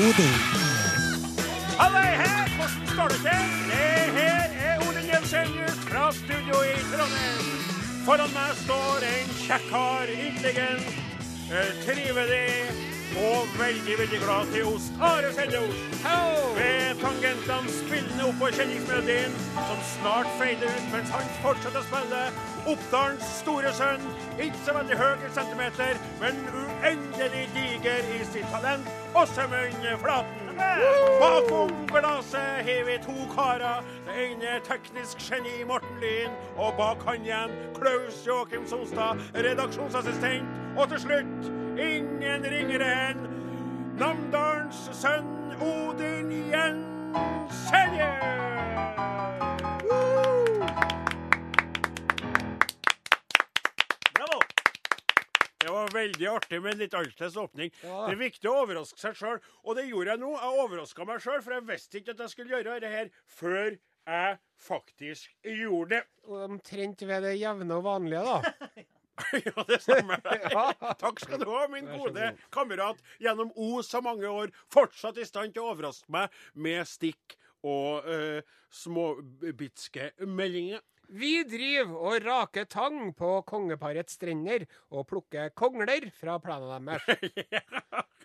Odin. Halløy her! Hvordan står det til? Det her er Odin Jensenius fra studio i Trondheim. Foran meg står en kjekkar, intelligent, eh, trivelig og veldig, veldig glad til ost. Are Skjelleost. Ved tangentene spillende oppå kjenningsmelodien, som snart feider ut mens han fortsetter å spille. Oppdalens store sønn. Ikke så veldig høy i centimeter, men uendelig diger i sitt talent. Åsemund Flaten. Bakom glasset har vi to karer. Det ene er teknisk geni Morten Lyn, og bak han igjen Klaus Joakim Sonstad, redaksjonsassistent. Og til slutt ingen ringere enn Namdalens sønn Odin Jensenius. Det var veldig artig med en litt annerledes åpning. Ja. Det er viktig å overraske seg sjøl, og det gjorde jeg nå. Jeg overraska meg sjøl, for jeg visste ikke at jeg skulle gjøre det her før jeg faktisk gjorde det. Omtrent ved det jevne og vanlige, da. ja, det stemmer. Takk skal du ha, min gode kamerat. Gjennom O så mange år, fortsatt i stand til å overraske meg med stikk og uh, småbitske meldinger. Vi driver og raker tang på kongeparets strender og plukker kongler fra plenen deres.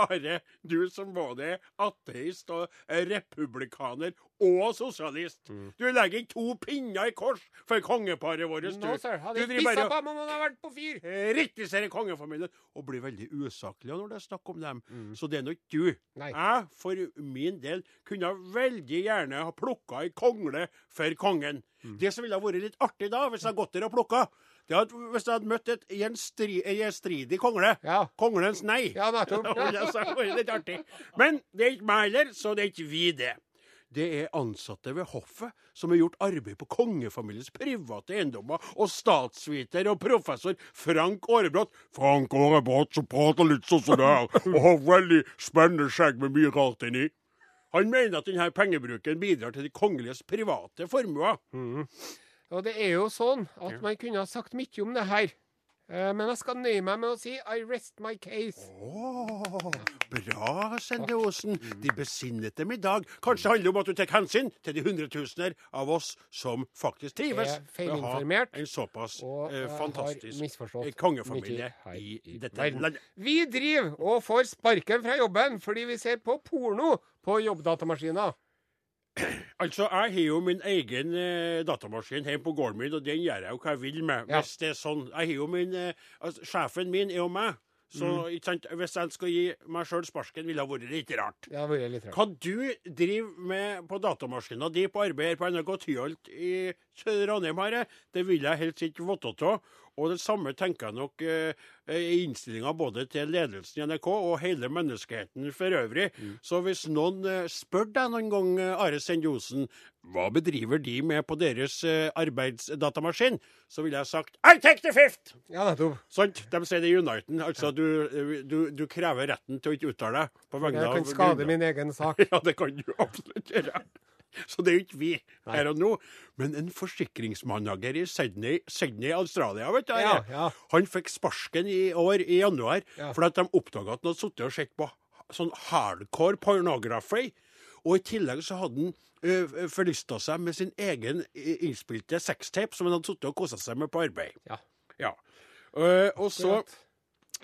Are, du som både er ateist og er republikaner og sosialist. Mm. Du legger ikke to pinner i kors for kongeparet vårt. Du. sir. Hadde driver pissa på ham om han hadde vært på fyr. Eh, kongefamilien, og blir veldig usaklig når det er snakk om dem. Mm. Så det er nå ikke du. Nei. Jeg, for min del, kunne veldig gjerne ha plukka ei kongle for kongen. Mm. Det som ville ha vært litt artig da, hvis jeg hadde gått der og plukka, hadde, hvis jeg hadde møtt et gjenstridig kongle. Ja. Konglens nei. Ja, nettopp. Litt artig. Men det er ikke meg heller, så det er ikke vi, det. Det er ansatte ved hoffet som har gjort arbeid på kongefamiliens private eiendommer, og statsviter og professor Frank Aarebrot. Frank Aarebrot som prater litt sånn som det her, og har veldig spennende skjegg med mye rart inni. Han mener at denne pengebruken bidrar til de kongeliges private formuer. Og det er jo sånn at man kunne ha sagt mye om det her. Eh, Men jeg skal nøye meg med å si I rest my case. Oh, bra, Sende Osen. De besinnet dem i dag. Kanskje det handler om at du tar hensyn til de hundretusener av oss som faktisk trives Er feilinformert en såpass og eh, fantastisk eh, kongefamilie i, i dette verden. landet. Vi driver og får sparken fra jobben fordi vi ser på porno på jobbdatamaskiner. Altså, jeg har jo min egen eh, datamaskin hjemme på gården min, og den gjør jeg jo hva jeg vil med. Ja. Hvis det er sånn. Jeg har jo min eh, altså, Sjefen min er jo meg. Så Mm. ikke sant? hvis jeg skal gi meg sjøl sparken, ville det vært litt rart. Det har vært litt rart. Hva du driver med på datamaskina di på arbeid her på NRK Tyholt i Trondheim, her, det vil jeg helst ikke vite av. Og det samme tenker jeg nok eh, i innstillinga både til ledelsen i NRK og hele menneskeheten for øvrig. Så hvis noen eh, spør deg noen gang, eh, Are Sendjosen, hva bedriver de med på deres eh, arbeidsdatamaskin, så ville jeg sagt I take the fifth! Ja, nettopp. Sant? De sier det i Uniten. Altså, du, du, du krever retten til å ikke uttale deg på vegne av Jeg kan skade min egen sak. Ja, det kan du absolutt gjøre. Så det er jo ikke vi her og nå. Men en forsikringsmanager i Sydney, Sydney Australia, vet du, Ja, ja. han fikk sparsken i år, i januar, Ja. fordi de oppdaga at han hadde sittet og sett på sånn hardcore pornography. Og i tillegg så hadde han forlysta seg med sin egen innspilte sextape som han hadde sittet og kosa seg med på arbeid. Ja. Ja. Uh, og så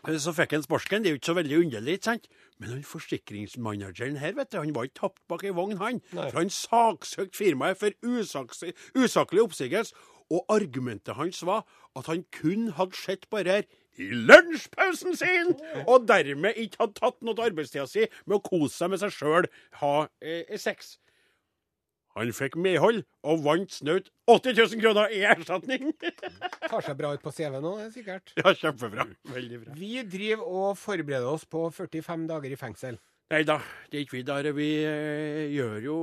så fikk han sparken. Det er jo ikke så veldig underlig, ikke sant? Men han forsikringsmanageren her, vet du, han var ikke tapt bak ei vogn, han. Nei. For han saksøkte firmaet for usaks- usaklig oppsigelse. Og argumentet hans var at han kun hadde sett på her i lunsjpausen sin, og dermed ikke hadde tatt noe av arbeidstida si med å kose seg med seg sjøl, ha eh, sex. Han fikk medhold og vant snaut 80 000 kroner i erstatning. Tar seg bra ut på CV nå, det er sikkert. ja, kjempebra. Veldig bra. Vi driver og forbereder oss på 45 dager i fengsel. Nei da, det er ikke vi der. Vi eh, gjør jo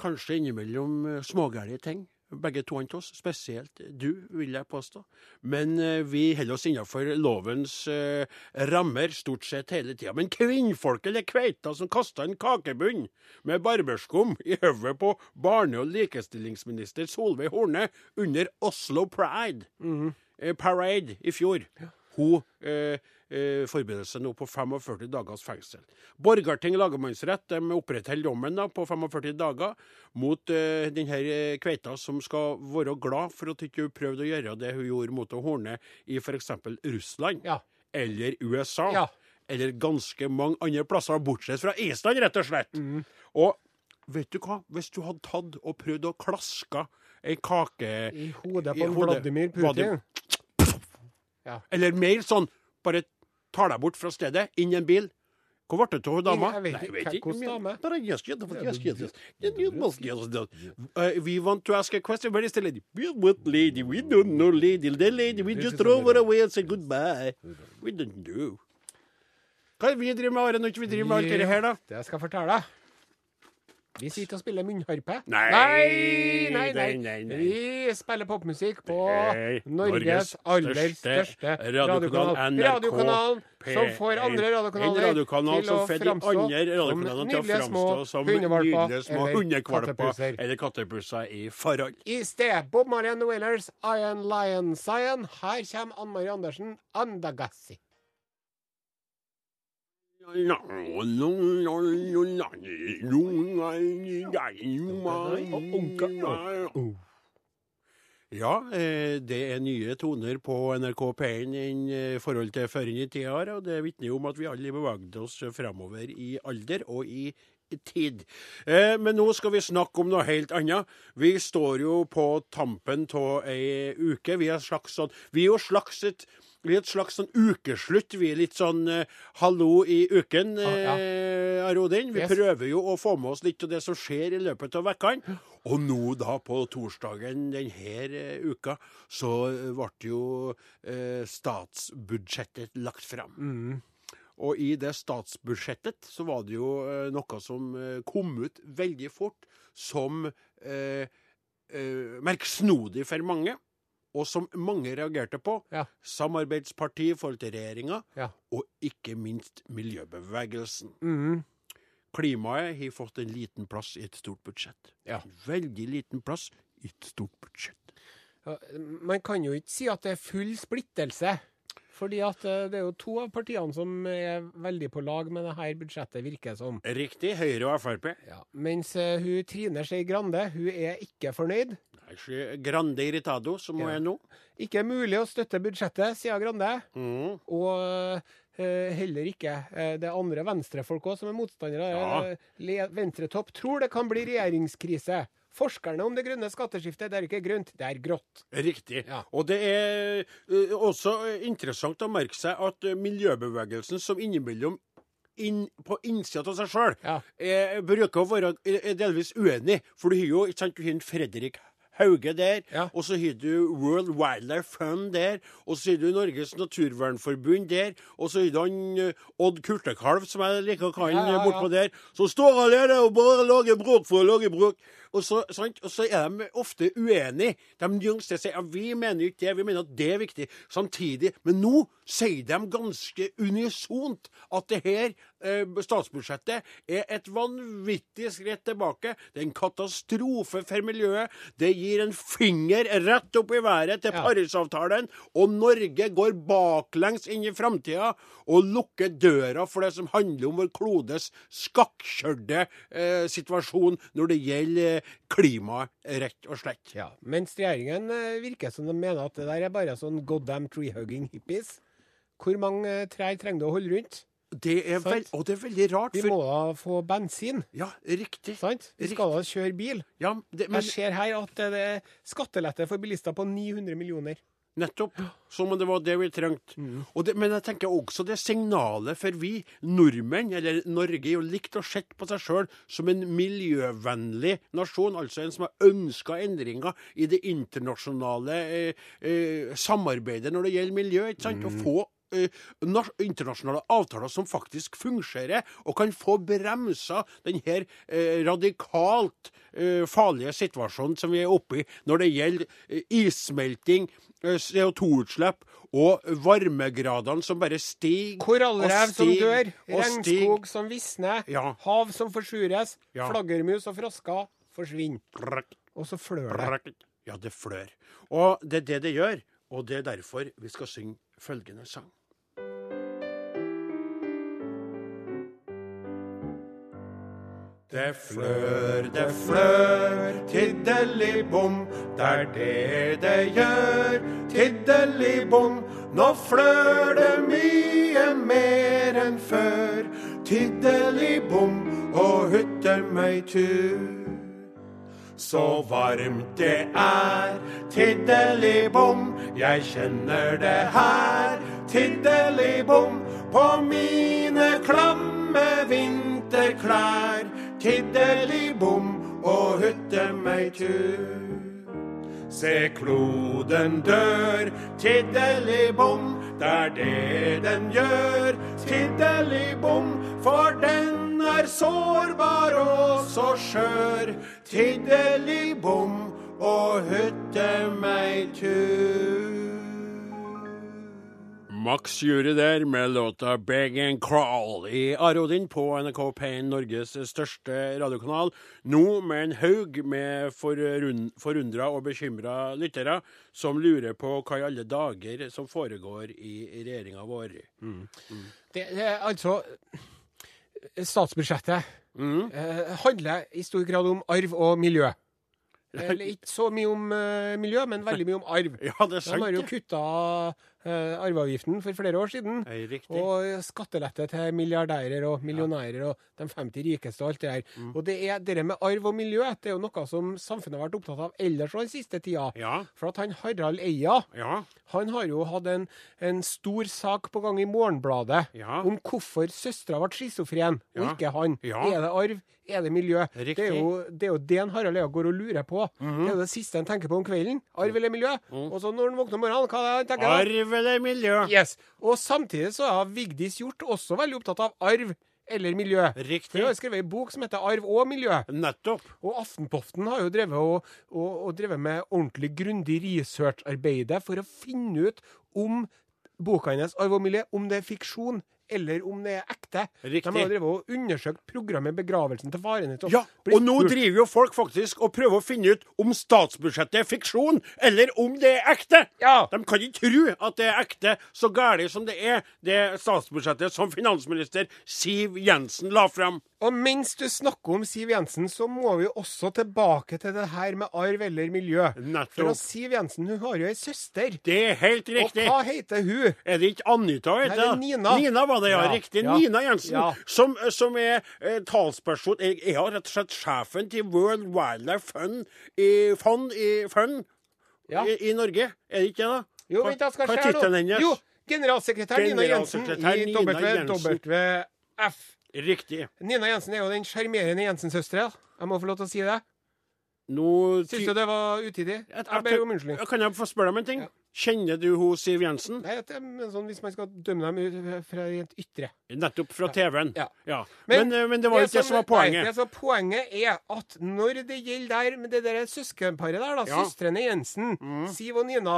kanskje innimellom eh, smågærlige ting. Begge to av oss, spesielt du, vil jeg påstå. Men eh, vi holder oss innenfor lovens eh, rammer stort sett hele tida. Men kvinnfolk eller kveita som kasta en kakebunn med barberskum i hodet på barne- og likestillingsminister Solveig Horne under Oslo Pride eh, Parade i fjor. Hun eh, eh, forbereder seg nå på 45 dagers fengsel. Borgarting lagmannsrett de opprettholder dommen da, på 45 dager mot eh, denne eh, kveita, som skal være glad for at hun ikke prøvde å gjøre det hun gjorde mot Horne i f.eks. Russland Ja. eller USA. Ja. Eller ganske mange andre plasser, bortsett fra Island, rett og slett. Og vet du hva? Hvis du hadde tatt og prøvd å klaske ei kake I hodet I på hodet. Vladimir Vadim- Putin. Ja. Eller mer sånn, bare tar deg bort fra stedet, inn i en bil. Hvor ble det av dama? Jeg vet Nei, ikke. Hvilken dame? We want to ask a question. Where is the lady? We want lady? We don't know lady. The lady, we just drove her away and said goodbye. We don't know. Hva er det vi driver med, Are, når ikke vi driver med alt dette her, da? Det jeg skal fortelle deg. Vi sitter og spiller munnharpe. Nei, nei, nei, nei, nei, nei. Vi spiller popmusikk på Norges aller største radiokanal, Radiokanalen som får andre radiokanaler radiokanal til å framstå som nydelige små hundevalper eller kattepusser. i forhold. I sted Bob Marian the Iron Lion Zion. Her kommer Ann Marie Andersen, Andagassi. Ja, eh, det er nye toner på NRK P1 i forhold til før i tida, og det vitner om at vi alle bevegde oss framover i alder og i tid. Eh, Men nå skal vi snakke om noe helt annet. Vi står jo på tampen av ei uke. Vi er, slags sånn, vi er jo slags et er et slags sånn ukeslutt. Vi er litt sånn uh, hallo i uken, Ah, ja. eh, Arodin. Vi Yes. prøver jo å få med oss litt av det som skjer i løpet av vekkene. Og nå da, på torsdagen denne eh, uka, så ble jo uh, statsbudsjettet lagt fram. Mm. Og i det statsbudsjettet så var det jo noe som kom ut veldig fort, som eh, merksnodig for mange, og som mange reagerte på. Ja. Samarbeidspartiet i forhold til regjeringa, Ja. og ikke minst miljøbevegelsen. Mm. Klimaet har fått en liten plass i et stort budsjett. Ja. En veldig liten plass i et stort budsjett. Ja, Man kan jo ikke si at det er full splittelse. Fordi at eh, det er jo to av partiene som er veldig på lag med det her budsjettet, virker som. Riktig. Høyre og Frp. Ja. Mens eh, hun Trine Skei Grande, hun er ikke fornøyd. Grande irritado, som hun Ja. er nå. Ikke mulig å støtte budsjettet, sier Grande. Mm. Og eh, heller ikke eh, det er andre venstrefolk òg som er motstandere. Ja. Eh, Venstretopp tror det kan bli regjeringskrise. Forskerne om det grønne skatteskiftet, det er ikke grønt, det er grått. Riktig. Ja. Og det er også interessant å merke seg at miljøbevegelsen, som innimellom inn, på innsida av seg sjøl, Ja. bruker å være delvis uenig. For du har jo ikke sant, du har en Fredrik Hauge der, Ja. og så har du World Wildlife Fund der, og så har du Norges Naturvernforbund der, og så har du han eh, Odd Kurtekalv, som jeg liker å kalle Ja, han ja, eh, bortpå der, som står alene og bare lager bråk for å lage bråk. Og så, og så er de ofte uenige. De yngste sier ja, vi mener ikke det, vi mener at det er viktig. Samtidig, men nå sier de ganske unisont at det her statsbudsjettet er et vanvittig skritt tilbake. Det er en katastrofe for miljøet. Det gir en finger rett opp i været til. Parisavtalen. Og Norge går baklengs inn i framtida og lukker døra for det som handler om vår klodes skakkjørte eh, situasjon når det gjelder eh, klimaet, rett og slett. Ja, Mens regjeringen eh, virker som de mener at det der er bare sånn goddamn tree-hugging hippies. Hvor mange eh, trær trenger du å holde rundt? Det er Sant. vel, og det er veldig rart, Vi for må da få bensin, Ja, riktig. sant? Vi skal da kjøre bil. Ja, det, men Jeg ser her at det er skattelette for bilister på 900 millioner. nettopp. Som om det var det vi trengte. Mm. men jeg tenker også det signalet for vi nordmenn, eller Norge, er jo likt å sett på seg sjøl som en miljøvennlig nasjon. Altså en som har ønska endringer i det internasjonale eh, eh, samarbeidet når det gjelder miljø. ikke sant? Å få internasjonale avtaler som faktisk fungerer, og kan få bremsa den her eh, radikalt farlige situasjonen som vi er oppe i når det gjelder issmelting, eh, CO2-utslipp og varmegradene som bare stiger Korallrev som dør, regnskog som visner, Ja. hav som forsures, Ja. flaggermus og frosker forsvinner. Og så flør det. Ja, det flør. Og det er det det gjør. Og det er derfor vi skal synge følgende sang. Det flør, det flør, tiddeli-bom, det er det det gjør, tiddeli-bom. Nå flør det mye mer enn før, tiddeli-bom og tur. Så varmt det er, tiddeli-bom, jeg kjenner det her, tiddeli-bom, på mine klamme vinterklær, tiddeli-bom og hutte meg tur. Se kloden dør, tiddeli-bom, det er det den gjør, tiddeli-bom, for den er sårbar og så skjør, tiddeli-bom og hytte meg tur. Max Jury der med låta Beg and Crawl i Arodin på NRK P1, Norges største radiokanal. Nå med en haug med forund forundra og bekymra lyttere som lurer på hva i alle dager som foregår i regjeringa vår. Det, det er altså Statsbudsjettet Mm. eh, handler i stor grad om arv og miljø. Eller ikke så mye om uh, miljø, men veldig mye om arv. Ja, det er De har jo kutta uh, arveavgiften for flere år siden. Riktig. Og skattelette til milliardærer og millionærer og de 50 rikeste og alt det der. Mm. Og det er det med arv og miljø det er jo noe som samfunnet har vært opptatt av ellers den siste tida. Ja, For at han Harald Eia ja, han har jo hatt en, en stor sak på gang i Morgenbladet Ja. om hvorfor søstera ble schizofren, og ikke han. Ja. Er det arv? Er det miljø? Riktig. Det er, jo, det er jo det en Harald Eia går og lurer på. Det er jo det siste en tenker på om kvelden. Arv eller miljø? Og så når han våkner om morgenen, hva er han tenker da? Arv eller miljø? Yes. Og samtidig så er Vigdis Hjort også veldig opptatt av arv eller miljø. Riktig. Hun har skrevet en bok som heter 'Arv og miljø'. Nettopp. Og Aftenpoften har jo drevet, og, og, og drevet med ordentlig grundig researcharbeid for å finne ut om boka hennes 'Arv og miljø' om det er fiksjon eller om det er ekte. Riktig. De har drevet og undersøkt programmet 'Begravelsen til faren din'. Ja, og nå driver jo folk faktisk og prøver å finne ut om statsbudsjettet er fiksjon, eller om det er ekte. Ja. De kan ikke tro at det er ekte, så galt som det er, det statsbudsjettet som finansminister Siv Jensen la fram. Og mens du snakker om Siv Jensen, så må vi også tilbake til det her med arv eller miljø. Nettopp. For Siv Jensen hun har jo ei søster. Det er helt riktig. Og hva heter hun? Er det ikke Anita hun Nei, heter? er Nina. Nina var det, ja. Ja, Riktig. ja. Nina Jensen. Ja. Som, som er eh, talsperson Jeg er har rett og slett sjefen til World Wildlife Fund i, fund, i, fund i, i Norge. Er det ikke det, da? Jo, vent, da skal tittelen nå. hennes? Jo, generalsekretær Nina Jensen i. WWF. Riktig. Nina Jensen er jo den sjarmerende Jensen-søstera. Jeg må få lov til å si det. Nå Syns du det var utidig? Jeg ber om unnskyldning. Kan jeg få spørre deg om en ting? Ja. Kjenner du hun Siv Jensen? Nei, er men sånn hvis man skal dømme dem fra rent ytre. Nettopp fra TV-en. Ja. Men, men, men, det var jo ikke det som var poenget. Nei, det som poenget er at når det gjelder der med det der søskenparet der, da, Ja. Mm. søstrene Jensen, Siv og Nina,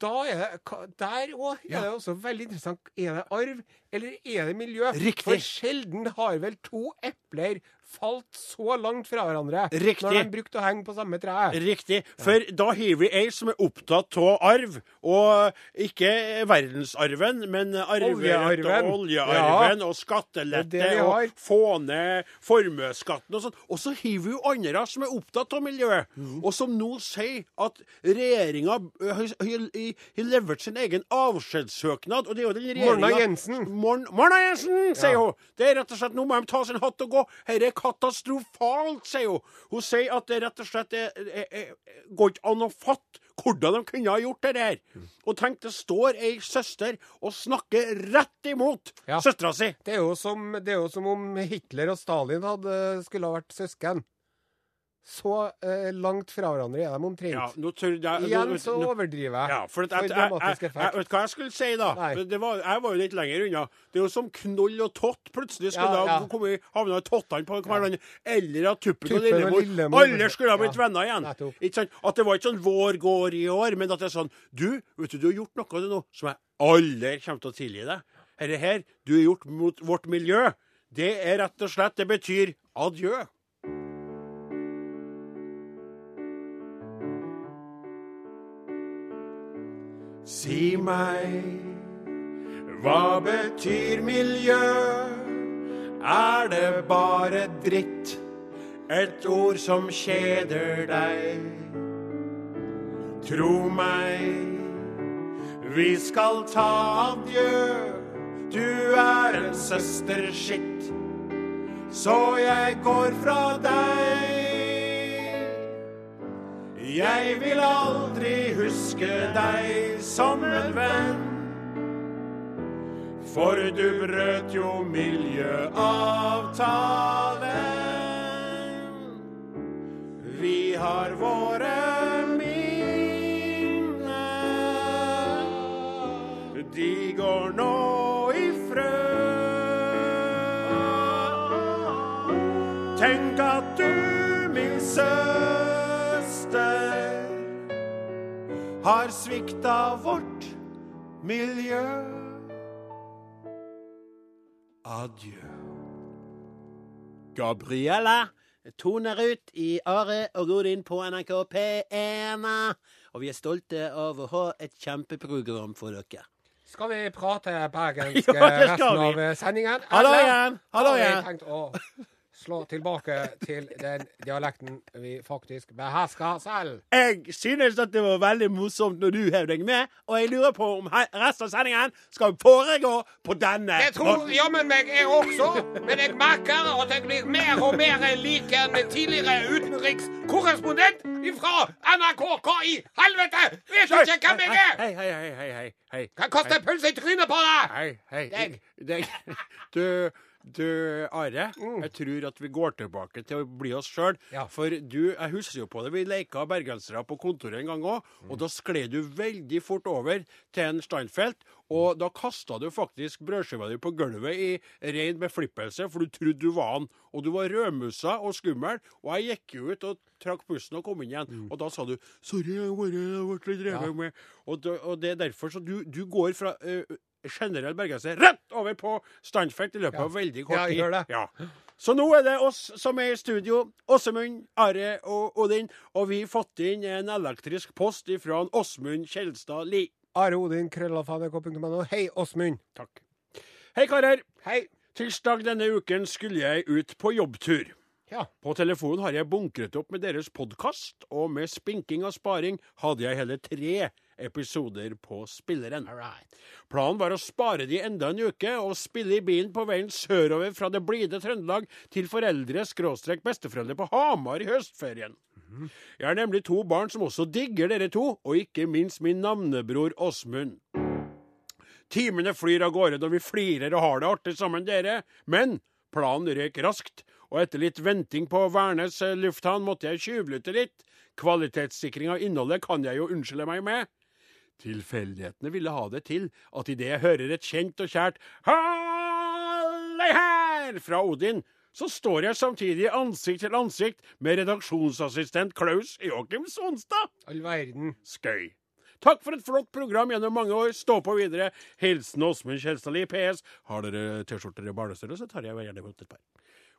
da er det Der òg er det også veldig interessant. Er det arv, eller er det miljø? Riktig. For sjelden har vel to epler falt så langt fra hverandre Riktig. når de brukte å henge på samme tre. Riktig. For da har vi ei som er opptatt av arv, og ikke verdensarven, men arverett Oljearven. og oljearven og skattelette Det det og få ned formuesskatten og sånn. Og så har vi jo andre som er opptatt av miljøet, Mm. og som nå sier at regjeringa har levert sin egen avskjedssøknad, og det er jo den regjeringa Morna Jensen. Morn- Morna Jensen, sier Ja. hun. Det er rett og slett, Nå må de ta sin hatt og gå. Dette er katastrofalt, sier hun. Hun sier at det rett og slett er, er, er, går ikke an å fatte hvordan de kunne ha gjort det der. Og tenk, det står ei søster og snakker rett imot Ja. søstera si. Det er, jo som, det er jo som om Hitler og Stalin hadde, skulle ha vært søsken. Så eh, langt fra hverandre er de omtrent. Ja, nå tør jeg Igjen nå- så nå- overdriver jeg. Ja, for, at, For jeg, jeg, dramatisk jeg, effekt. jeg, vet hva jeg skulle si, da? Det var, jeg var jo litt lenger unna. Det er jo som knoll og tott plutselig skulle Ja, ja. ha kommet havna tottene på hverandre. Eller at Tuppen og Lillemor Lillemor. Alle skulle ha blitt venner igjen. sant? At det var ikke sånn vår går i år, men at det er sånn Du, vet du, du har gjort noe av det nå som jeg aldri kommer til å tilgi deg. Dette her du har gjort mot vårt miljø. Det er rett og slett Det betyr adjø. Si meg Hva betyr miljø? Er det bare dritt? Et ord som kjeder deg? Tro meg, vi skal ta adjø. Du er en søsterskitt, så jeg går fra deg. Jeg vil aldri huske deg som en venn. For du brøt jo miljøavtalen. Vi har våre svikta vårt miljø. Adjø. Gabriella toner ut i Are og Godin på NRK P1. Og vi er stolte av å ha et kjempeprogram for dere. Skal vi prate bergensk Ja, resten vi. av sendingen? Hallo igjen! Hallo igjen! Slå tilbake til den dialekten vi faktisk behersker selv? Jeg synes at det var veldig morsomt når du hev deg med, og jeg lurer på om resten av sendingen skal foregå på denne Det tror jammen meg jeg også, men jeg merker at jeg blir mer og mer lik en tidligere utenrikskorrespondent fra NRK. Hva i helvete? Vet du ikke hvem jeg er? Hei, hei, hei, hei, hei, hei. Kan kaste pølse i trynet på deg! Hei, hei. Deg. Deg. Du, du, Are. Jeg tror at vi går tilbake til å bli oss sjøl. Ja. For du, jeg husker jo på det, vi leika bergensere på kontoret en gang òg, og da skled du veldig fort over til en Steinfeld. Og da kasta du faktisk brødskiva di på gulvet i ren beflippelse, for du trodde du var han. Og du var rødmussa og skummel. Og jeg gikk jo ut og trakk pusten og kom inn igjen. Og da sa du 'sorry, jeg har ble litt revet med'. Og, det er derfor så du, du går fra ø, generell bergenser rett over på standfelt i løpet av veldig kort tid. Ja, gjør det. Ja. Så nå er det oss som er i studio. Åsemund, Are og Odin. Og vi har fått inn en elektrisk post fra Åsmund Kjelstad Lie. Are Odin, krøllalfa.nrk.no. Hei, Åsmund. Takk. Hei, karer. Hei. Tirsdag denne uken skulle jeg ut på jobbtur. Ja. På telefonen har jeg bunkret opp med deres podkast, og med spinking og sparing hadde jeg hele tre episoder på spilleren. Planen var å spare de enda en uke og spille i bilen på veien sørover fra det blide Trøndelag til foreldre-besteforeldre på Hamar i høstferien. Jeg har nemlig to barn som også digger dere to, og ikke minst min navnebror Åsmund. Timene flyr av gårde når vi flirer og har det artig sammen, dere. Men planen røk raskt, og etter litt venting på Værnes lufthavn måtte jeg tjuvlytte litt. Kvalitetssikring av innholdet kan jeg jo unnskylde meg med. Tilfeldighetene ville ha det til at idet jeg hører et kjent og kjært Hallei her fra Odin, så står jeg samtidig ansikt til ansikt med redaksjonsassistent Klaus Joakim Sonstad. All verden. Skøy. Takk for et flott program gjennom mange år. Stå på videre. Hilsen Åsmund Kjelstadli. PS. Har dere T-skjorter i barnestørrelse, så tar jeg gjerne imot et par.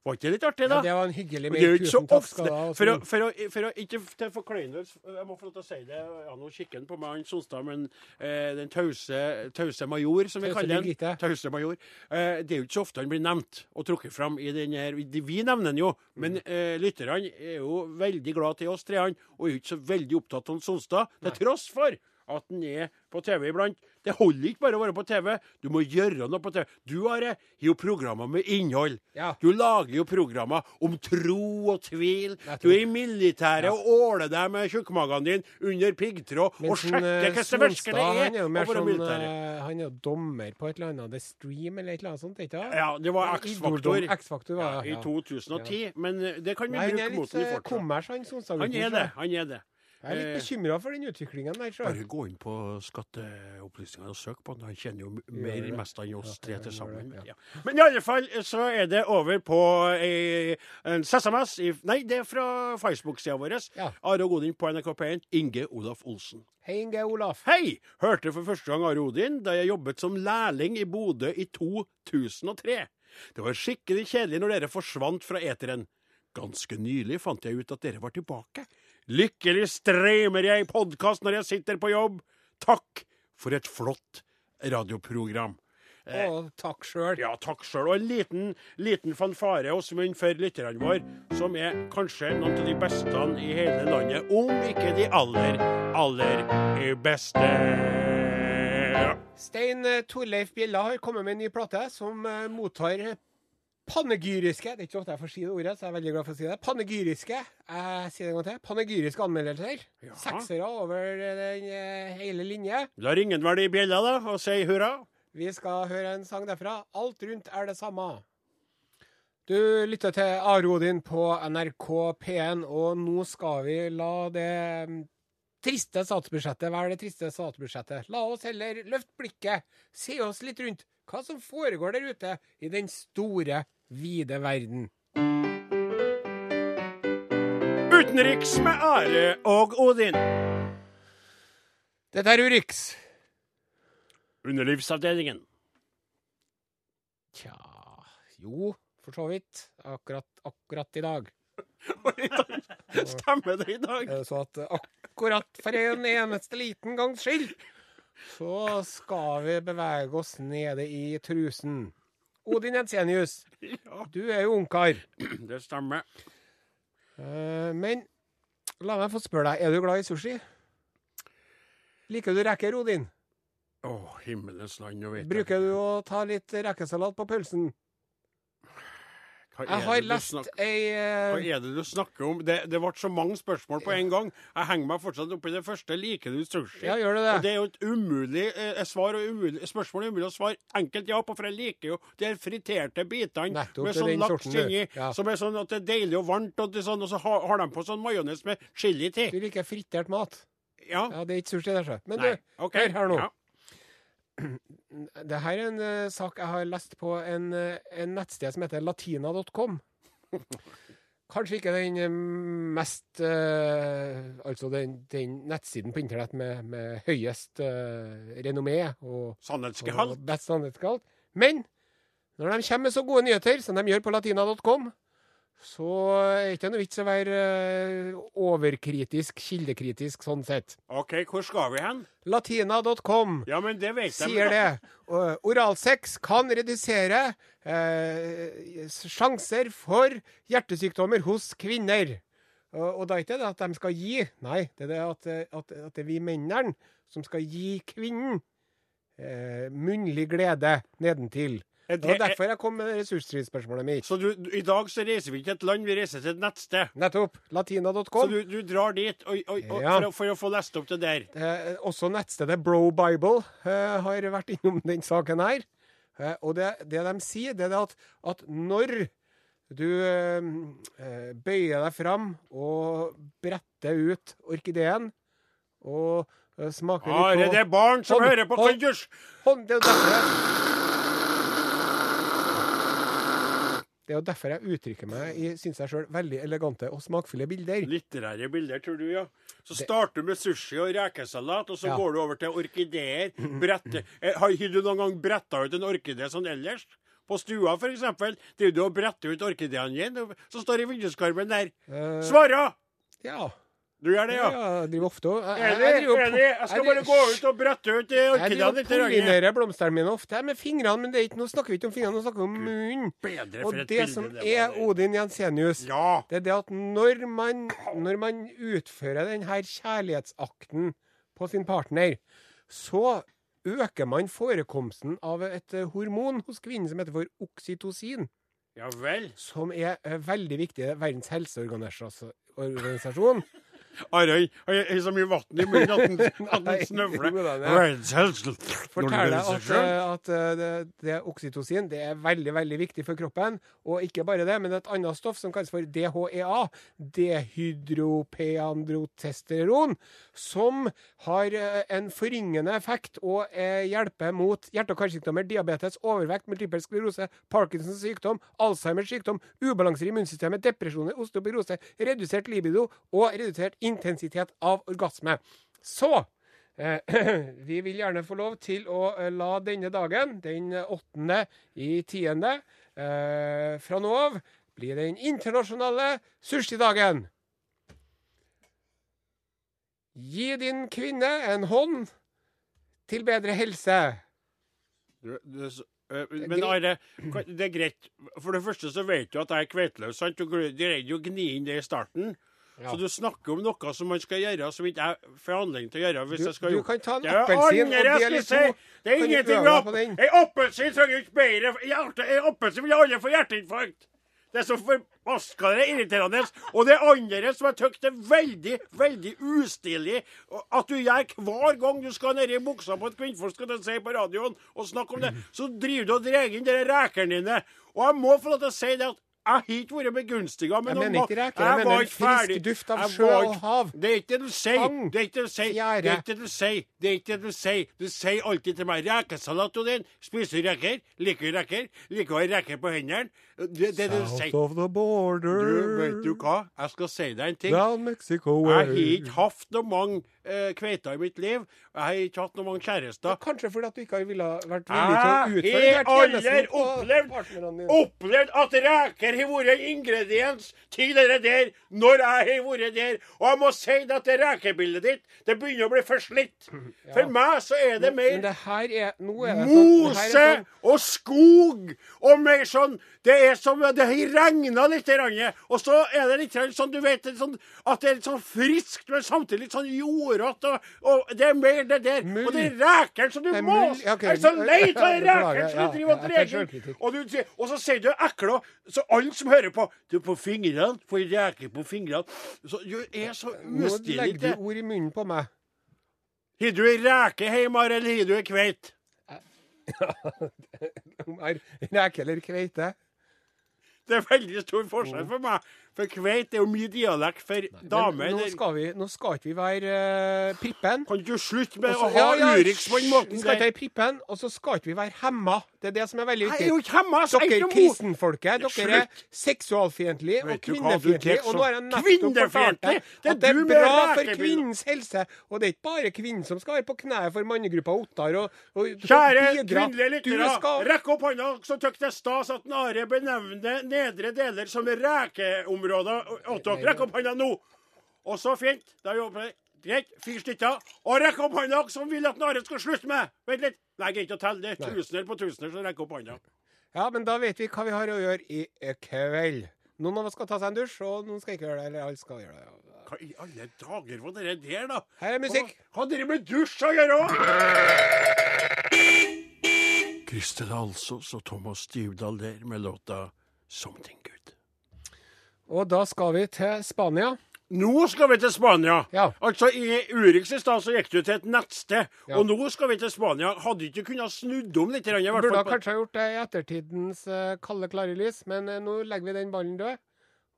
Var ikke det litt artig, da? Ja, det var en hyggelig mail. Tusen takk ofte. skal du ha. For å, for å, for å ikke til forkleinelse Jeg må få lov til å si det. Ja, nå kikker han på meg, han Sonstad, men eh, den tause, tause major, som vi Tause kaller Birgitte. den. Tause major. Eh, det er jo ikke så ofte han blir nevnt og trukket fram i den her Vi vi nevner han jo, men eh, lytterne er jo veldig glad til oss treene, og er jo ikke så veldig opptatt av Sonstad, til tross for at han er på TV iblant. Det holder ikke bare å være på TV, du må gjøre noe på TV. Du Are, har jo programmer med innhold. Ja. Du lager jo programmer om tro og tvil. Du er i militæret og åler deg med tjukkmagen din under piggtråd og sjekker hva hvordan det virkelig Sonstad, han er er jo mer sånn eh, Han er jo dommer på et eller annet The Stream eller et eller annet sånt, ikke sant? Ja, det var X-Faktor X-Faktor ja, i 2010, men eh, det kan vi Nei, bruke er mot ham i er fortsatt. Sonstad. Han er det. han er det. Jeg er litt Eh, bekymra for den utviklingen der. Bare gå inn på skatteopplysningene og søk på den. Han kjenner jo mer enn mest enn oss tre til sammen. ja. Men i alle fall så er det over på en SMS i, Nei, det er fra Facebook-sida vår. Ja. Are og Godin på NRK P1. Inge Olaf Olsen. Hei, Inge Olaf. Hei! Hørte for første gang Are Odin da jeg jobbet som lærling i Bodø i 2003. Det var skikkelig kjedelig når dere forsvant fra eteren. Ganske nylig fant jeg ut at dere var tilbake. Lykkelig streamer jeg podkast når jeg sitter på jobb. Takk for et flott radioprogram. Å, takk sjøl. Ja, takk sjøl. Og en liten, liten fanfare hos munn for lytterne våre, som er kanskje noen av de beste i hele landet, om ikke de aller, aller beste. Stein eh, Torleif Bjella har kommet med en ny plate som eh, mottar panegyriske Det er ikke ofte jeg får si det ordet, så jeg er veldig glad for å si det. Panegyriske jeg sier det en gang til, panegyriske anmeldelser. Ja. Seksere over den eh, hele linje. Da ringer han vel i bjella, da, og sier hurra. Vi skal høre en sang derfra. Alt rundt er det samme. Du lytter til Are Odin på NRK P1, og nå skal vi la det mm, triste statsbudsjettet være det triste statsbudsjettet. La oss heller løfte blikket, se oss litt rundt. Hva som foregår der ute i den store, vide verden. Utenriks med Are og Odin. Dette er Urix. Underlivsavdelingen. Tja Jo, for så vidt. Akkurat, akkurat i dag. Stemmer det i dag? Så at akkurat for en eneste liten gangs skyld, så skal vi bevege oss nede i trusen. Odin Jensenius, Ja, du er jo ungkar. det stemmer. Eh, Men la meg få spørre deg, er du glad i sushi? Liker du reker, Odin? Å, himmelens land, nå vet jeg. Bruker du å ta litt rekesalat på pølsen? Hva Jeg har det lest ei Hva eh, er det du snakker om? Det, det ble så mange spørsmål på en gang. Jeg henger meg fortsatt oppi det første. Liker du sushi? Ja, gjør du Og det? det er jo et umulig eh, svar og umulig, spørsmål umulig å svare enkelt ja på, for jeg liker jo de friterte bitene Nettopp, med sånn laks inni, Ja. som er sånn at det er deilig og varmt, og, det sånn, og så har, har de på sånn majones med chili til. Du liker fritert mat? Ja. Ja, det er ikke sushi det, så. Men Nei. du, OK. hør her nå. Ja. Det her er en uh, sak jeg har lest på en, uh, en nettsted som heter latina.com. Kanskje ikke den eh, mest uh, Altså den, den nettsiden på internett med, med høyest renommé og, og best sannhetsgehalt. Men når de kommer med så gode nyheter som de gjør på latina.com, så er det ikke noe vits å være eh, overkritisk, kildekritisk sånn sett. OK, hvor skal vi hen? Latina.com Ja, men det vet jeg. sier det. Og Oralsex kan redusere eh, sjanser for hjertesykdommer hos kvinner. Og, og da er ikke det at de skal gi, nei, det er det at, at, at det er vi mennene som skal gi kvinnen eh, munnlig glede nedentil. Det var derfor jeg kom med ressursstridsspørsmålet mitt. Så du, du, i dag så reiser vi ikke til et land, vi reiser til et nettsted. Nettopp. Så Latina.com. du, du drar dit og, og, og, Ja. for, å, for å få lest opp det der. Eh, også nettstedet Bro Bible eh, har vært innom den saken her. Eh, og det, det de sier, det er at, at når du eh, eh, bøyer deg fram og bretter ut orkideen og eh, smaker Are, det er barn som hånd, hører på Hånd, det er derfor jeg Det er jo derfor jeg uttrykker meg i, syns jeg sjøl, veldig elegante og smakfulle bilder. Litterære bilder, tror du, ja. Så starter du med sushi og rekesalat, og så Ja. går du over til orkideer. Brette. Eh, Har du noen gang bretta ut en orkidé sånn ellers? På stua, eksempel. Driver du og bretter ut orkideene dine, som står i vinduskarmen der? Eh, Svara! ja. Du gjør det, ja? ja. Jeg driver ofte og Enig, enig. Jeg skal bare gå ut og brette ut og litt. Jeg pollinerer blomstene mine ofte med fingrene, men det er ikke, nå snakker vi ikke om fingrene, nå snakker vi om munnen. Og det som er. Odin Jensenius, Ja. det er det at når man, når man utfører denne kjærlighetsakten på sin partner, så øker man forekomsten av et eh, hormon hos kvinnen som heter for oksytocin, Ja vel. som er eh, veldig viktig. Er Verdens helseorganisasjon. Han har så mye vann i munnen at han, at han snøvler. Fortell deg at, at eh, det, det oksytocin det er veldig veldig viktig for kroppen. Og ikke bare det, men et annet stoff som kalles for DHEA, dehydropeandrotesteron, som har eh, en forringende effekt og eh, hjelper mot hjerte- og karsykdommer, diabetes, overvekt, multipel sklerose, Parkinsons sykdom, Alzheimers sykdom, ubalanser i immunsystemet, depresjoner, osteoporose, redusert libido og redusert intensitet av orgasme. Så Eh, vi vil gjerne få lov til å eh, la denne dagen, den åttende i tiende, eh, fra nå av bli den internasjonale sushidagen. Gi din kvinne en hånd til bedre helse. Men Are, det er greit. For det første så vet du at jeg er kveiteløs. sant? Du greide jo å gni inn det i starten. Ja. Så du snakker om noe som man skal gjøre, som ikke jeg får anledning til å gjøre. hvis Du- jeg skal du kan ta en Det appelsin og dele i to. Det er ingenting opp... Ei appelsin trenger ikke bedre Ei appelsin vil alle få hjerteinfarkt. Det er så forbaska irriterende. Og det andre som jeg syns er veldig, veldig ustilig, at du gjør hver gang du skal ned i buksa på et kvinnfolk skal du si på radioen og snakke om det, så driver du og drar inn de rekene dine. Og jeg må få lov til å si det at jeg har ikke vært begunstiga med Jeg mener ikke jeg Jeg mener en ikke frisk duft av sjø og hav. Det er ikke det du sier. Det er ikke det du sier. Det er ikke det du sier. Det er ikke det du sier. Du sier alltid til meg 'rekesalat, Odin'. Spiser du reker? Liker reker? Liker å ha reker på hendene? Det det du sier. of the border. Du, vet du hva? Jeg skal si deg en ting. Down Mexico Jeg har ikke hatt noe mange eh, kveita i mitt liv. Jeg har ikke hatt noen mange kjærester. Kanskje fordi at du ikke har ville vært villig til å utføre har den tjenesten aldri opplevd, opplevd at reker har vært en ingrediens til det der når jeg har vært der. Og jeg må si det at det rekebildet ditt det begynner å bli forslitt. For meg så er det Men mer det er er det sånn, Mose sånn og skog og mer sånn Det er som Det har regna litt, grann, og så er det litt sånn du vet, sånn, at det er litt sånn friskt, men samtidig litt sånn jordete. Og, og det er mer det der. Mull. Og det er rekene som du må okay. Jeg er så lei av de Beklager. som du driver og ja, jeg selvkritikk. Og, du og så sier du ekle, så alle som hører på Du, på fingrene, får reker på fingrene. Så Du er så Nå legger du ord i munnen på meg. Har du ei reke hjemme, eller har du ei kveit? Om er reke eller kveite. Det er veldig stor forskjell for meg. For kveit er jo mye dialekt for damer. Nå skal, vi, nå skal ikke vi være uh, prippen. Kan du slutte med Også, å ha ja, ja, Urix på den måten Vi skal ikke være prippen, og så skal ikke vi være hemma. Det er det som er veldig Jeg er viktig. jeg er Dere mot- kristenfolket, dere er seksualfiendtlige og kvinnefiendtlige. Og nå har jeg nettopp fortalt deg Det er at det er bra for kvinnens helse. Og det er ikke bare kvinnen som skal være på kneet for mannegruppa Ottar og, og Kjære kvinnelige lyttere, skal rekk opp hånda så syns det er stas at Are benevner nedre deler som rekeområder. Rekk opp hånda nå! Og så fint. Da jobber vi. Greit. Fire stykker. Og rekk opp hånda som vil at Are skal slutte med. Vent litt. Nei, greit å telle. Det er tusener på tusener, så rekker opp hånda. Ja, men da vet vi hva vi har å gjøre i kveld. Noen av oss skal ta seg en dusj, og noen skal ikke gjøre det. Eller alle skal gjøre det. Hva i alle dager var det der, da? Her er musikk. Hva har dere med dusj å gjøre òg? Kristel Alsos og Thomas Dybdahl der med låta 'Something Good'. Og da skal vi til Spania. Nå skal vi til Spania. Ja. Altså, I Urix i stad så gikk du til et nettsted, Ja. og nå skal vi til Spania. Hadde ikke kunnet snudd om litt? i Burde kanskje ha gjort det i ettertidens uh, kalde, klare lys, men uh, nå legger vi den ballen død.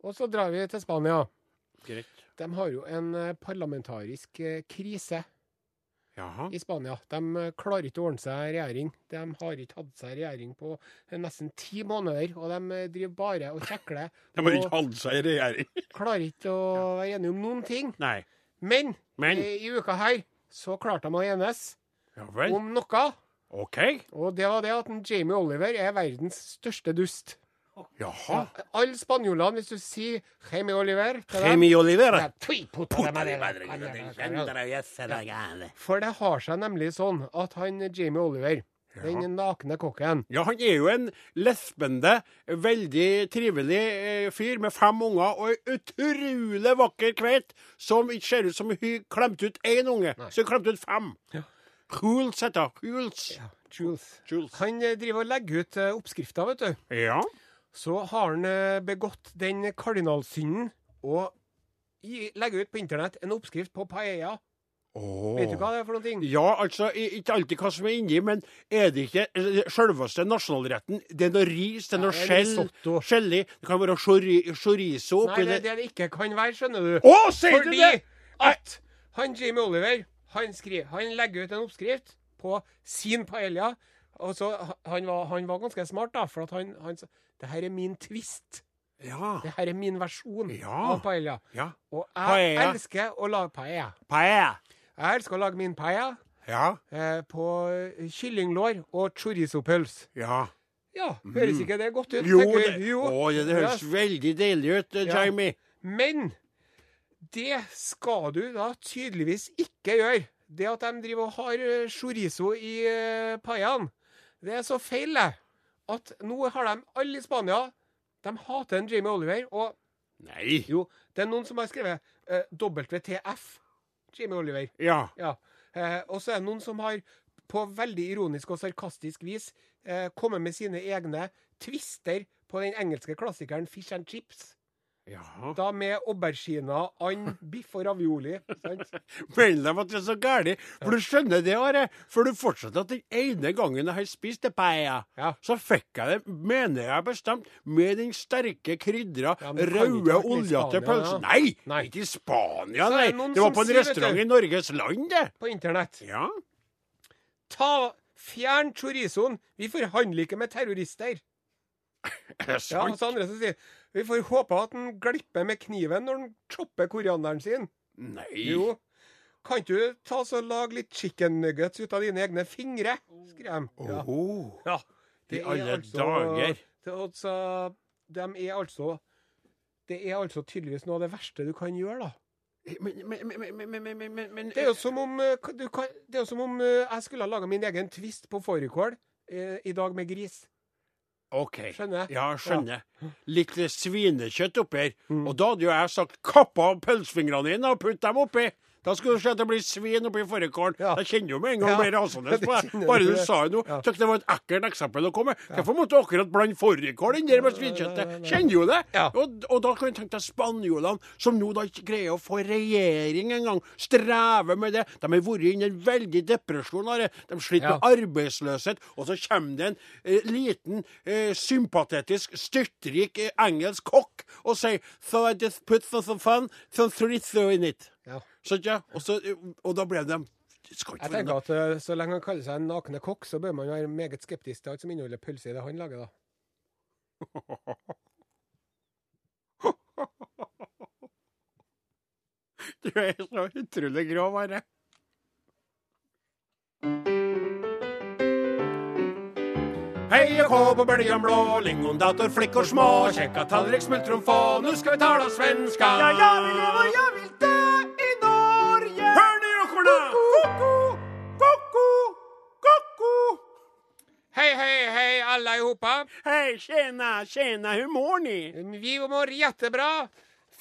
Og så drar vi til Spania. Greit. De har jo en eh, parlamentarisk krise Jaha. i Spania. De eh, klarer ikke å ordne seg regjering. De har ikke hatt seg regjering på eh, nesten ti måneder, og de eh, driver bare og kjekler. De har ikke hatt seg regjering. klarer ikke å være enige om noen ting. Nei. Men, Men I, i uka her så klarte de å enes Ja om noe. OK. Og det var det at Jamie Oliver er verdens største dust. Jaha. Alle spanjolene, hvis du sier Jaime Oliver til dem Remi Olivera. ja. Ja, For det har seg nemlig sånn at han Jamie Oliver, den nakne kokken Ja, han er jo en lesbende, veldig trivelig eh, fyr med fem unger og ei utrolig vakker kveit som ikke ser ut som hun klemte ut én unge, så hun klemte ut fem. Ja. Jules heter hun. Jules. Jules. Han eh, driver og legger ut uh, oppskrifter, vet du. Ja. Så har han eh, begått den kardinalsynden og legger ut på internett en oppskrift på paella. Vet du hva det er for noen ting? Ja, altså, ikke alltid hva som er inni, men er det ikke eh, selveste nasjonalretten? Det er noe ris, det er noe Ja, skjell, gelé, det kan være chori, chorizo Nei, oppi det er det. det det ikke kan være, skjønner du. Å, sier du Fordi det?! at han Jamie Oliver han, skriver, han legger ut en oppskrift på sin paella. Og så, han, var, han var ganske smart, da, for at han, han sa det her er min twist. Ja. Det her er min versjon Ja. av paella. Ja. Og jeg Paella. elsker å lage paella. Paella. Jeg elsker å lage min paella Ja. eh, på kyllinglår og chorizo-pølse. Ja. Ja, høres ikke det godt ut? Mm. Jo, det, jo. Å, det høres Ja. veldig deilig ut, eh, Ja. Jamie. Men det skal du da tydeligvis ikke gjøre. Det at de driver og har eh, chorizo i uh, paiaen, Det er så feil, det. At nå har de alle i Spania De hater en Jamie Oliver. Og Nei. jo, det er noen som har skrevet eh, WTF. Jamie Oliver. Ja. Ja. Eh, og så er det noen som har på veldig ironisk og sarkastisk vis eh, kommet med sine egne twister på den engelske klassikeren Fish and Chips. Ja. Da med auberginer, and, biff og ravioli. Sant? Meld dem at det er så gærent. For du skjønner det, Are. For du fortsetter at den ene gangen jeg har spist det paella, Ja. så fikk jeg det, mener jeg bestemt, med den sterke krydra, Ja, røde, olja til pølsen. Nei, Nei. ikke i Spania, nei. det Det var på en sier, restaurant du- i Norges land, det. På internett. Ja. Ta Fjern chorizoen. Vi forhandler ikke med terrorister. Er det Ja, sant? og så andre som sier Vi får håpe at han glipper med kniven når han chopper korianderen sin. Nei. Jo. Kan ikke du ta så lage litt chicken nuggets ut av dine egne fingre? skrev de. Ja. Åh. Ja. I er alle altså- dager. Det, er altså, de er altså Det er altså tydeligvis noe av det verste du kan gjøre, da. Men, men, men, men, men, men, men, men Det er jo som om, eh, du kan, det er som om eh, jeg skulle ha laga min egen twist på fårikål eh, i dag med gris. OK. Skjønner jeg? Ja, skjønner. Litt svinekjøtt oppi her. Mm. Og da hadde jo jeg sagt 'kapp av pølsefingrene dine og putt dem oppi'. Da skulle du se at det blir svin oppi fårikålen. Ja. Jeg kjenner jo med en gang Ja. blir rasende på deg. Bare du du sa det nå. Ja. Tykk det var et ekkelt eksempel å komme med. Hvorfor måtte du akkurat blande fårikål inn der med svinkjøttet? Kjenner jo det. Ja. Og, og da kan du tenke deg spanjolene, som nå da ikke greier å få regjering engang. Strever med det. De har vært inne i en veldig depresjon. De sliter med arbeidsløshet. Og så kommer det en eh, liten, eh, sympatetisk, styrtrik eh, engelsk kokk og sier So I just put some, some fun, some chorizo in it. Ja. Så, ja, og, så, og da ble de Jeg tenker at eh, Så lenge han kaller seg en nakne kokk, så bør man være meget skeptisk til alt som inneholder pølse i det han lager. da. Du er så utrolig grov, bare. Hei og kå på bølgen blå, lingondator, flickor små, kjekka tallrik, smultron få, nu skal vi tala svenska. Ja, jag vill leva, jag vill dö. Hør det! Ko-ko, ko-ko, ko-ko. Hei, hei, hei, ihoppe. Hei, tjena, tjena, hur mår ni? Vi mår jättebra.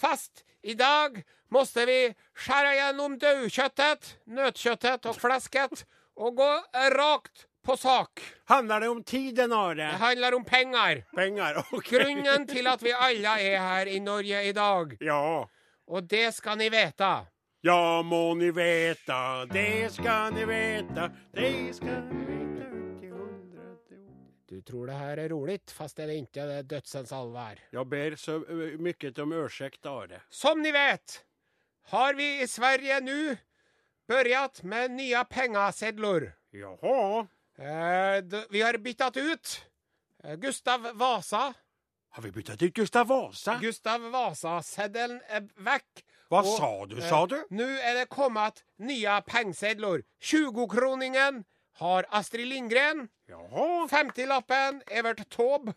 Fast i dag måste vi skära igenom dödköttet, nötköttet och fläsket och gå rakt på sak. Handlar det om tiden, Det Are? handlar om pengar. Pengar, okej. Grunnen till att vi alla är här i Norge idag. Ja. Och det ska ni veta. Ja, må ni veta, det skal ni veta, det skal ni veta. Du tror det her er rolig, fast det er ikke Det är dödsens allvar. Jag ber så mye mycket om ursäkt, Are. Som ni vet har vi i Sverige nå begynt med nye pengesedler. Jaha, Eh, vi har byttet ut eh, Gustav Vasa. har vi byttet ut Gustav Vasa? Gustav Vasa-seddelen er väck. Vad Och, sa du, eh, sa du? Nu är det kommit nya pengsedlor. 20-kroningen har Astrid Lindgren. Jaha, 50-lappen Evert Taube.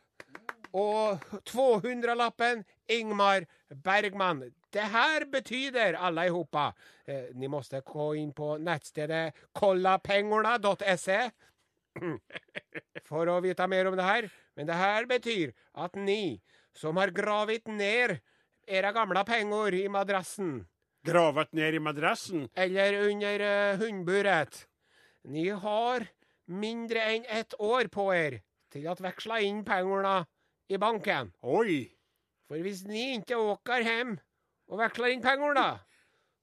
Och 200-lappen Ingmar Bergman. Det här betyder allihopa eh, Ni måste gå in på nätstället kollapengorna.se för att veta mer om det här. Men det här betyder att ni som har gravit ner era gamla penger i madrassen Gravet ned i madrassen. eller under uh, hundburet. Ni har mindre enn ett år på er til å veksle inn pengene i banken. Oi! For hvis ni ikke åker hjem og veksler inn pengarna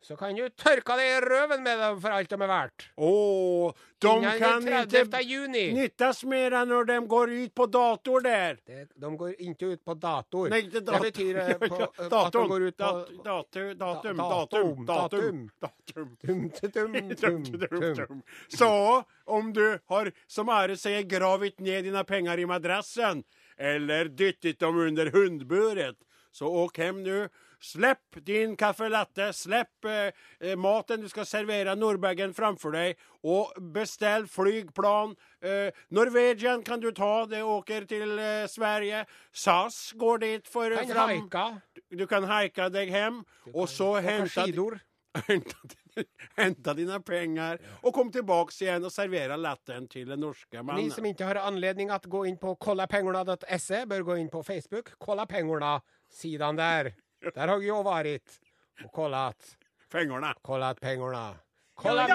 så kan du tørke deg i røven med dem for alt de är värt. åh, de kan ikke 30 inte juni. nyttas mera när de går ut på dator der. Det, de går ikke ut på dator. Nei, Det dator. det betyr på, datum. at de går ut på... Dat- Datum. datum, Datum. datum, datum, datum, datum. Tum, tum, tum, tum, tum. Tum. Så om du har, som Are sier, gravit ned dina penger i madrassen eller dyttet dem under hundburet, så åk hem nu. Släpp din caffè latte, slipp eh, eh, maten du skal servere Norrbergen framfor deg, og bestill flygplan. Eh, Norwegian kan du ta, det åker til eh, Sverige. SAS går dit for Kan fram. Haika. Du kan haika deg hjem, og så hente Hente henta dine penger og kom tilbake igjen og servere latteren til den norske Ni mann. som ikke har anledning til å gå inn på kollapengorna.se, bør gå inn på Facebook. Kollapengorna-sidene der. Der har jag varit och kollat. Pengarna. Kollat pengorna. Kollat...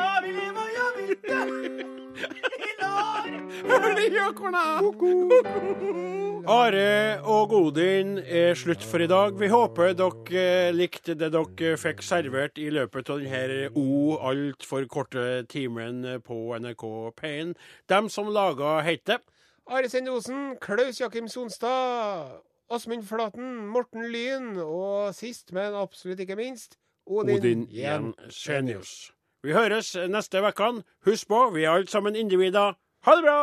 Are og Godin er slutt for i dag. Vi håper dere likte det dere fikk servert i løpet av denne o altfor korte timen på NRK P1. Dem som laga heter Are Sendosen, Klaus Jakim Sonstad, Åsmund Flaten, Morten Lyn og sist, men absolutt ikke minst, Odin, Odin Jensenius. Vi høres neste uke. Husk på, vi er alle sammen individer. Ha det bra!